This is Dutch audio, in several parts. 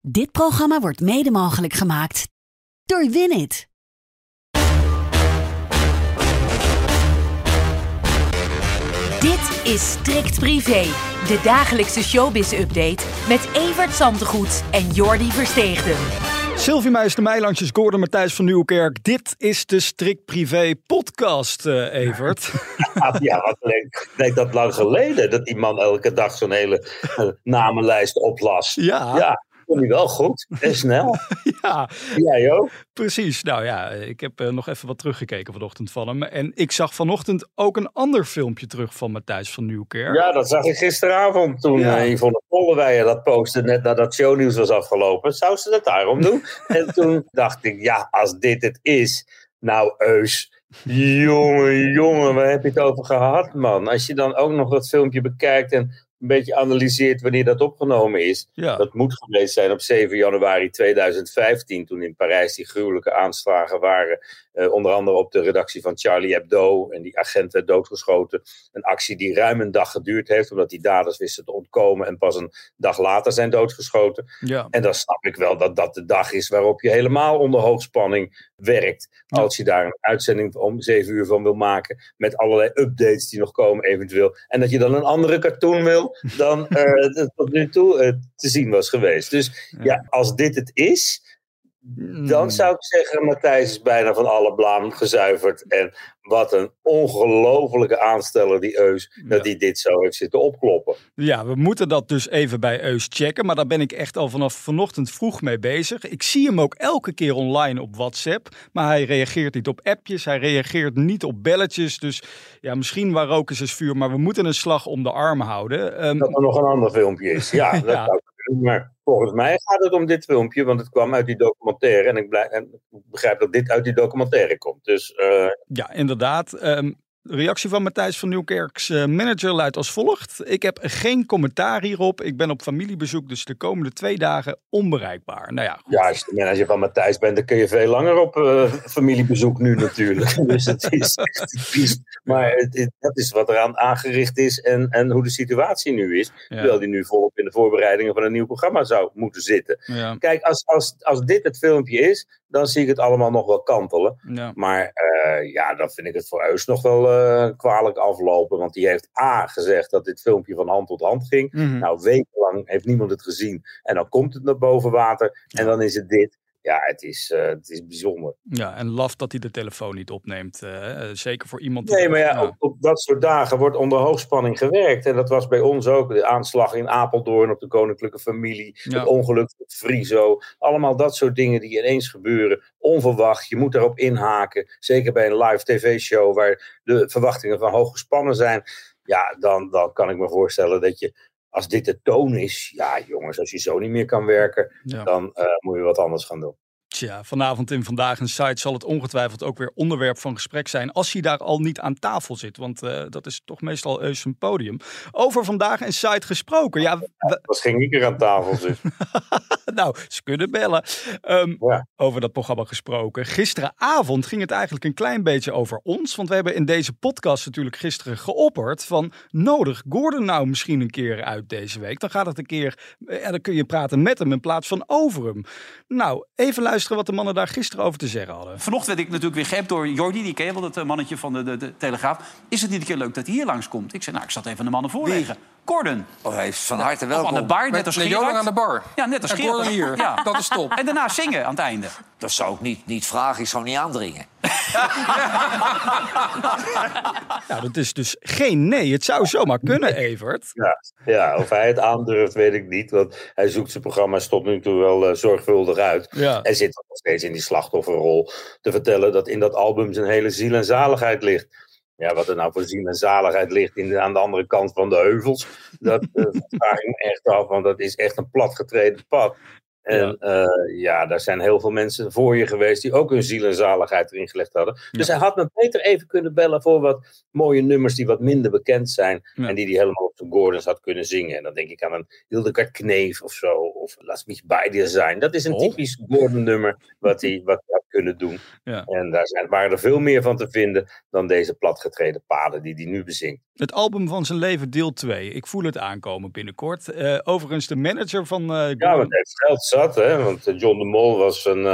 Dit programma wordt mede mogelijk gemaakt door Winit. Dit is Strikt Privé, de dagelijkse showbiz-update met Evert Zantegoed en Jordi Versteegden. Sylvie Meijs, de Meilandjes, Gordon Matthijs van Nieuwkerk. Dit is de Strikt Privé podcast, eh, Evert. Ja, wat leuk. Leek dat lang geleden dat die man elke dag zo'n hele eh, namenlijst oplas. Ja. Ja, vond hij wel goed en snel. ja, Jij ook? precies. Nou ja, ik heb eh, nog even wat teruggekeken vanochtend van hem. En ik zag vanochtend ook een ander filmpje terug van Matthijs van Nieuwkerk. Ja, dat zag ik gisteravond toen Ja. ja. Yvonne Polderweijer dat postte net nadat shownieuws was afgelopen. Zou ze dat daarom doen? en toen dacht ik, ja, als dit het is, nou Eus. Jongen, jongen, waar heb je het over gehad, man? Als je dan ook nog dat filmpje bekijkt en een beetje analyseert wanneer dat opgenomen is. Ja. Dat moet geweest zijn op 7 januari 2015, toen in Parijs die gruwelijke aanslagen waren. Eh, onder andere op de redactie van Charlie Hebdo. En die agent werd doodgeschoten. Een actie die ruim een dag geduurd heeft, omdat die daders wisten te ontkomen. En pas een dag later zijn doodgeschoten. ja. En dan snap ik wel dat dat de dag is waarop je helemaal onder hoogspanning werkt. Ja. Als je daar een uitzending om 7 uur van wil maken. Met allerlei updates die nog komen, eventueel. En dat je dan een andere cartoon wil dan eh, het tot nu toe eh, te zien was geweest. Dus ja, als dit het is. Dan Mm. zou ik zeggen, Matthijs is bijna van alle blaam gezuiverd. En wat een ongelofelijke aansteller die Eus, dat hij dit zo heeft zitten opkloppen. Ja, we moeten dat dus even bij Eus checken. Maar daar ben ik echt al vanaf vanochtend vroeg mee bezig. Ik zie hem ook elke keer online op WhatsApp. Maar hij reageert niet op appjes. Hij reageert niet op belletjes. Dus ja, misschien waar rook is, is vuur. Maar we moeten een slag om de arm houden. Ehm, Dat er nog een ander filmpje is. Ja, dat zou kunnen. Maar volgens mij gaat het om dit filmpje, want het kwam uit die documentaire. En ik, begrijp dat dit uit die documentaire komt. Dus eh, Ja, inderdaad. Ehm, de reactie van Matthijs van Nieuwkerks eh, manager luidt als volgt. Ik heb geen commentaar hierop. Ik ben op familiebezoek, dus de komende twee dagen onbereikbaar. Nou ja, goed. ja, als je de manager van Matthijs bent, dan kun je veel langer op eh, familiebezoek nu natuurlijk. dus het is echt typisch. Maar het, het- dat is wat eraan aangericht is en, en hoe de situatie nu is. Ja. Terwijl die nu volop in de voorbereidingen van een nieuw programma zou moeten zitten. Ja, Kijk, als, als, als dit het filmpje is, dan zie ik het allemaal nog wel kantelen. ja. Maar eh, ja, dan vind ik het voor Eus nog wel eh, kwalijk aflopen. Want die heeft A gezegd dat dit filmpje van hand tot hand ging. Mhm. Nou, wekenlang heeft niemand het gezien. En dan komt het naar boven water. En dan is het dit. Ja, het is, eh, het is bijzonder. Ja, en laf dat hij de telefoon niet opneemt. eh, zeker voor iemand die... Nee, maar ja, op, op dat soort dagen wordt onder hoogspanning gewerkt. En dat was bij ons ook. De aanslag in Apeldoorn op de koninklijke familie. Ja. Het ongeluk met Friso. Allemaal dat soort dingen die ineens gebeuren. Onverwacht. Je moet daarop inhaken. Zeker bij een live tv-show waar de verwachtingen van hoog gespannen zijn. Ja, dan, dan kan ik me voorstellen dat je... Als dit de toon is, ja jongens, als je zo niet meer kan werken, ja. dan eh, moet je wat anders gaan doen. Tja, vanavond in Vandaag een Site zal het ongetwijfeld ook weer onderwerp van gesprek zijn. Als hij daar al niet aan tafel zit. Want eh, dat is toch meestal Eus zijn podium. Over Vandaag een Site gesproken. Ja, Dat ging ik er aan tafel zitten. nou, ze kunnen bellen. Ehm, Ja. Over dat programma gesproken. Gisteravond ging het eigenlijk een klein beetje over ons. Want we hebben in deze podcast natuurlijk gisteren geopperd van... nodig Gordon nou misschien een keer uit deze week. Dan gaat het een keer... eh, En dan kun je praten met hem in plaats van over hem. Nou, even luisteren wat de mannen daar gisteren over te zeggen hadden. Vanochtend werd ik natuurlijk weer geappt door Jordi, die wel, dat eh, mannetje van de, de, de Telegraaf. Is het niet een keer leuk dat hij hier langskomt? Ik zei, nou, ik zat even de mannen voorleggen. Gordon. Oh, hij is van harte Of welkom. aan de bar, net Met als met. Johan aan de bar. Ja, net als en Gerard. Gordon hier. Ja. Dat is top. En daarna zingen aan het einde. Dat zou ik niet, niet vragen, ik zou niet aandringen. Nou, dat is dus geen nee. Het zou zomaar kunnen, Evert. Ja, ja, of hij het aandurft, weet ik niet. Want hij zoekt zijn programma's tot nu toe wel eh, zorgvuldig uit. Ja. Hij zit nog steeds in die slachtofferrol te vertellen dat in dat album zijn hele ziel en zaligheid ligt. Ja, wat er nou voor ziel en zaligheid ligt in aan de andere kant van de heuvels, dat eh, vraag ik me echt af, want dat is echt een platgetreden pad. En ja. ja, daar zijn heel veel mensen voor je geweest die ook hun ziel en zaligheid erin gelegd hadden. Dus hij had me beter even kunnen bellen voor wat mooie nummers die wat minder bekend zijn. Ja. En die hij helemaal op de Gordons had kunnen zingen. En dan denk ik aan een Hildegard Kneef of zo. Of Laat mich bij dir zijn. Dat is een Oh. typisch Gordon nummer wat hij, wat hij had kunnen doen. Ja. En daar zijn, waren er veel meer van te vinden dan deze platgetreden paden die hij nu bezingt. Het album van zijn leven, deel 2. Ik voel het aankomen binnenkort. Eh, overigens, de manager van eh Ja, want hij heeft geld zat, hè? Want eh, John de Mol was een.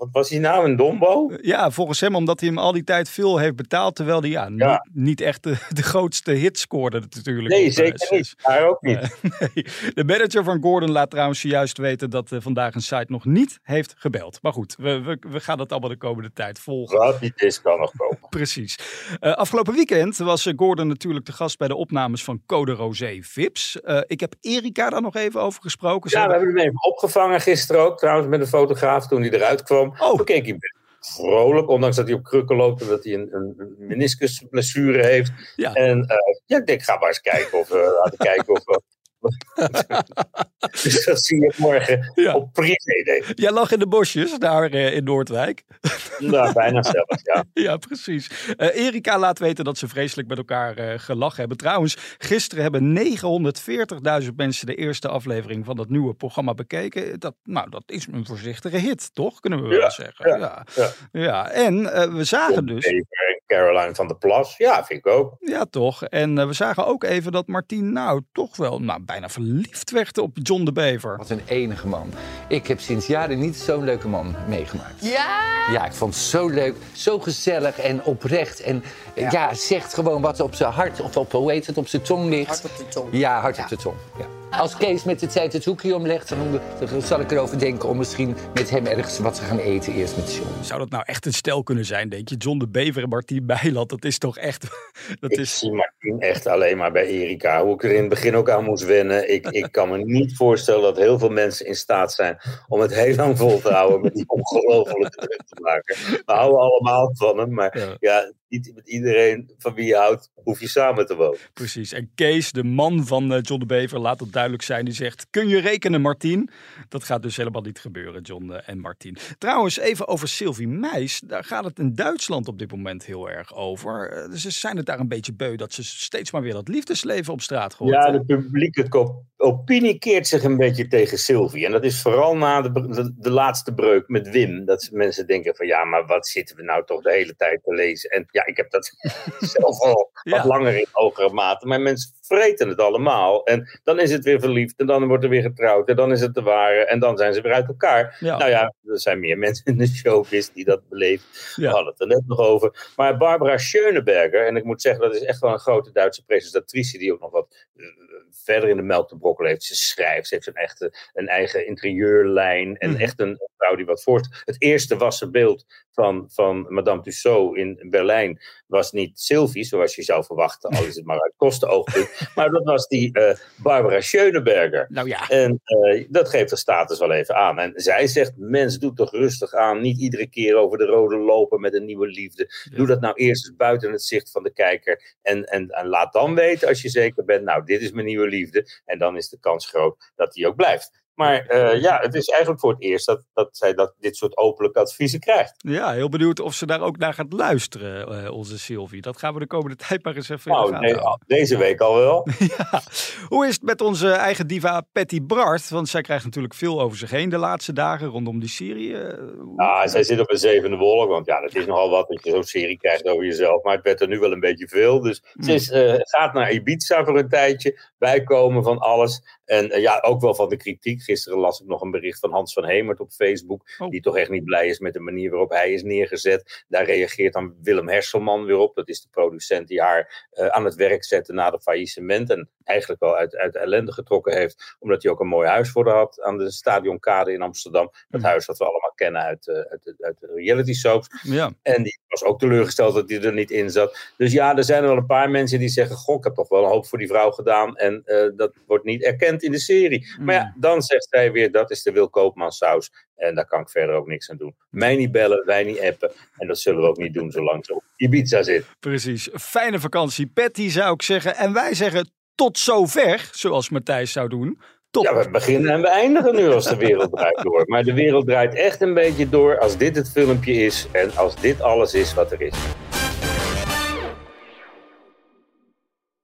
Eh, wat was hij nou? Een dombo? Ja, volgens hem omdat hij hem al die tijd veel heeft betaald. Terwijl hij ja, Ja. Niet, echt de, de grootste hit scoorde natuurlijk. Nee, eh, zeker niet. Daar ook niet. Nee. De manager van Gordon laat trouwens juist weten dat eh, vandaag een site nog niet heeft gebeld. Maar goed, we, we, we gaan dat allemaal de komende tijd volgen. Wat niet is, kan nog komen. Precies. Eh, afgelopen weekend was eh, Gordon natuurlijk de gast bij de opnames van Code Rosé Vips. Eh, ik heb Erika daar nog even over gesproken. Ja, we hebben- hebben hem even opgevangen gisteren ook, trouwens, met een fotograaf toen hij eruit kwam. Oh. Toen keek hij vrolijk, ondanks dat hij op krukken loopt en dat hij een, een meniscusblessure heeft. Ja. En eh, ja, ik denk, ga maar eens kijken of, eh, laten kijken of... dus dat zie je morgen Ja. op privé. Jij lag in de bosjes daar eh, in Noordwijk. Nou, bijna zelfs, ja. Ja, precies. Eh, Erika laat weten dat ze vreselijk met elkaar eh, gelachen hebben. Trouwens, gisteren hebben 940.000 mensen de eerste aflevering van dat nieuwe programma bekeken. Dat, nou, dat is een voorzichtige hit, toch? Kunnen we wel zeggen. Ja, ja, ja. En we zagen dus... Caroline van der Plas, ja, vind ik ook. Ja, toch. En eh, we zagen ook even dat Martien nou toch wel nou, bijna verliefd werd op John de Bever. Wat een enige man. Ik heb sinds jaren niet zo'n leuke man meegemaakt. Ja? Ja, ik vond het zo leuk, zo gezellig en oprecht. En ja, zegt gewoon wat op zijn hart, of op, hoe heet het, op zijn tong ligt. Hart op de tong. Ja, hart op de tong. Ja. Als Kees met de tijd het hoekje omlegt, dan, dan zal ik erover denken om misschien met hem ergens wat te gaan eten eerst met John. Zou dat nou echt een stel kunnen zijn, denk je? John de Bever en Martien Bijland, dat is toch echt... Dat Ik is... zie Martien echt alleen maar bij Erika. Hoe ik er in het begin ook aan moest wennen. Ik, ik kan me niet voorstellen dat heel veel mensen in staat zijn om het heel lang vol te houden met die ongelofelijke druk te maken. We houden allemaal van hem, maar Ja. ja, niet met iedereen van wie je houdt, hoef je samen te wonen. Precies. En Kees, de man van eh, John de Bever, laat het duidelijk zijn. Die zegt, kun je rekenen Martien? Dat gaat dus helemaal niet gebeuren, John eh, en Martien. Trouwens, even over Sylvie Meis. Daar gaat het in Duitsland op dit moment heel erg over. Eh, Ze zijn het daar een beetje beu dat ze steeds maar weer dat liefdesleven op straat gooien. Ja, de publieke opinie keert zich een beetje tegen Sylvie. En dat is vooral na de, de, de laatste breuk met Wim. Dat mensen denken van ja, maar wat zitten we nou toch de hele tijd te lezen? En ja, ik heb dat zelf al Ja. wat langer in hogere mate. Maar mensen vreten het allemaal. En dan is het weer verliefd. En dan wordt er weer getrouwd. En dan is het de ware. En dan zijn ze weer uit elkaar. Ja. Nou ja, er zijn meer mensen in de showbiz die dat beleven. Ja. We hadden het er net nog over. Maar Barbara Schöneberger, en ik moet zeggen, dat is echt wel een grote Duitse presentatrice die ook nog wat eh, verder in de melk te brokkelen heeft. Ze schrijft, ze heeft een, echte, een eigen interieurlijn en Mhm. echt een vrouw die wat voort. Het eerste wassen beeld van, van Madame Tussaud in Berlijn was niet Sylvie, zoals je zou verwachten, al is het maar uit kostenoogpunt. maar dat was die eh, Barbara Schöneberger. Nou ja, En eh, dat geeft de status wel even aan. En zij zegt, mens, doe toch rustig aan. Niet iedere keer over de rode lopen met een nieuwe liefde. Doe dat nou eerst eens buiten het zicht van de kijker. En, en, en laat dan weten, als je zeker bent, nou, dit is mijn nieuwe liefde. En dan is de kans groot dat die ook blijft. Maar eh, ja, het is eigenlijk voor het eerst dat, dat zij dat, dit soort openlijke adviezen krijgt. ja, heel benieuwd of ze daar ook naar gaat luisteren, eh, onze Sylvie. Dat gaan we de komende tijd maar eens even in de Nou, nee, deze week al wel. Ja. Hoe is het met onze eigen diva Patty Bart? Want zij krijgt natuurlijk veel over zich heen de laatste dagen rondom die serie. Ja, zij zit op een zevende wolk, want ja, dat is nogal wat dat je zo'n serie krijgt over jezelf. Maar het werd er nu wel een beetje veel. Dus ze is, gaat naar Ibiza voor een tijdje, bijkomen van alles. En eh, ja, ook wel van de kritiek. Gisteren las ik nog een bericht van Hans van Hemert op Facebook, Oh. die toch echt niet blij is met de manier waarop hij is neergezet. Daar reageert dan Willem Herselman weer op. Dat is de producent die haar eh, aan het werk zette na de faillissement. En eigenlijk wel uit, uit de ellende getrokken heeft, omdat hij ook een mooi huis voor haar had aan de Stadionkade in Amsterdam. Dat Mm. huis dat we allemaal kennen uit, eh, uit, de- uit de reality soaps. ja. En die was ook teleurgesteld dat hij er niet in zat. Dus ja, er zijn er wel een paar mensen die zeggen: Goh, ik heb toch wel een hoop voor die vrouw gedaan. En eh, dat wordt niet erkend in de serie. Maar ja, dan zegt zij weer: dat is de Wil Koopman saus. En daar kan ik verder ook niks aan doen. Mij niet bellen, wij niet appen. En dat zullen we ook niet doen zolang ze op Ibiza zit. Precies. Fijne vakantie, Patty, zou ik zeggen. En wij zeggen tot zover, zoals Matthijs zou doen. Ja, we beginnen en we eindigen nu als de wereld draait door. Maar de wereld draait echt een beetje door als dit het filmpje is. En als dit alles is wat er is.